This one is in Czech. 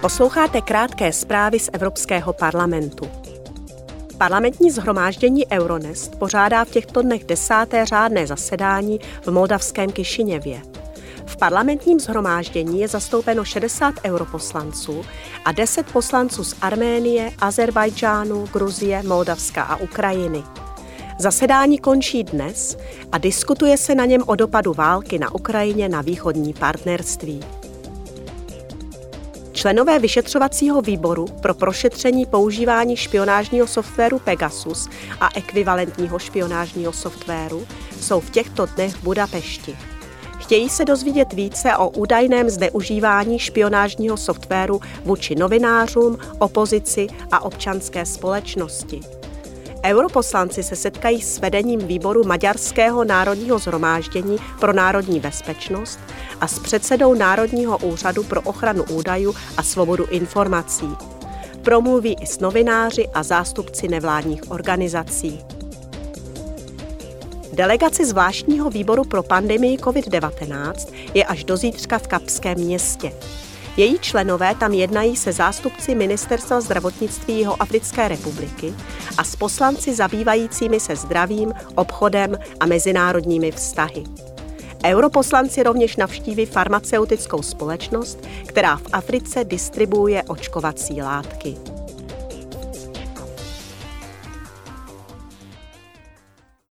Posloucháte krátké zprávy z Evropského parlamentu. Parlamentní zhromáždění Euronest pořádá v těchto dnech desáté řádné zasedání v moldavském Kišiněvě. V parlamentním zhromáždění je zastoupeno 60 europoslanců a 10 poslanců z Arménie, Azerbajdžánu, Gruzie, Moldavska a Ukrajiny. Zasedání končí dnes a diskutuje se na něm o dopadu války na Ukrajině na východní partnerství. Členové vyšetřovacího výboru pro prošetření používání špionážního softwaru Pegasus a ekvivalentního špionážního softwaru jsou v těchto dnech v Budapešti. Chtějí se dozvědět více o údajném zneužívání špionážního softwaru vůči novinářům, opozici a občanské společnosti. Europoslanci se setkají s vedením výboru Maďarského národního zhromáždění pro národní bezpečnost a s předsedou Národního úřadu pro ochranu údajů a svobodu informací. Promluví i s novináři a zástupci nevládních organizací. Delegace zvláštního výboru pro pandemii COVID-19 je až do zítřka v Kapském městě. Její členové tam jednají se zástupci Ministerstva zdravotnictví jeho Africké republiky a s poslanci zabývajícími se zdravím, obchodem a mezinárodními vztahy. Europoslanci rovněž navštíví farmaceutickou společnost, která v Africe distribuuje očkovací látky.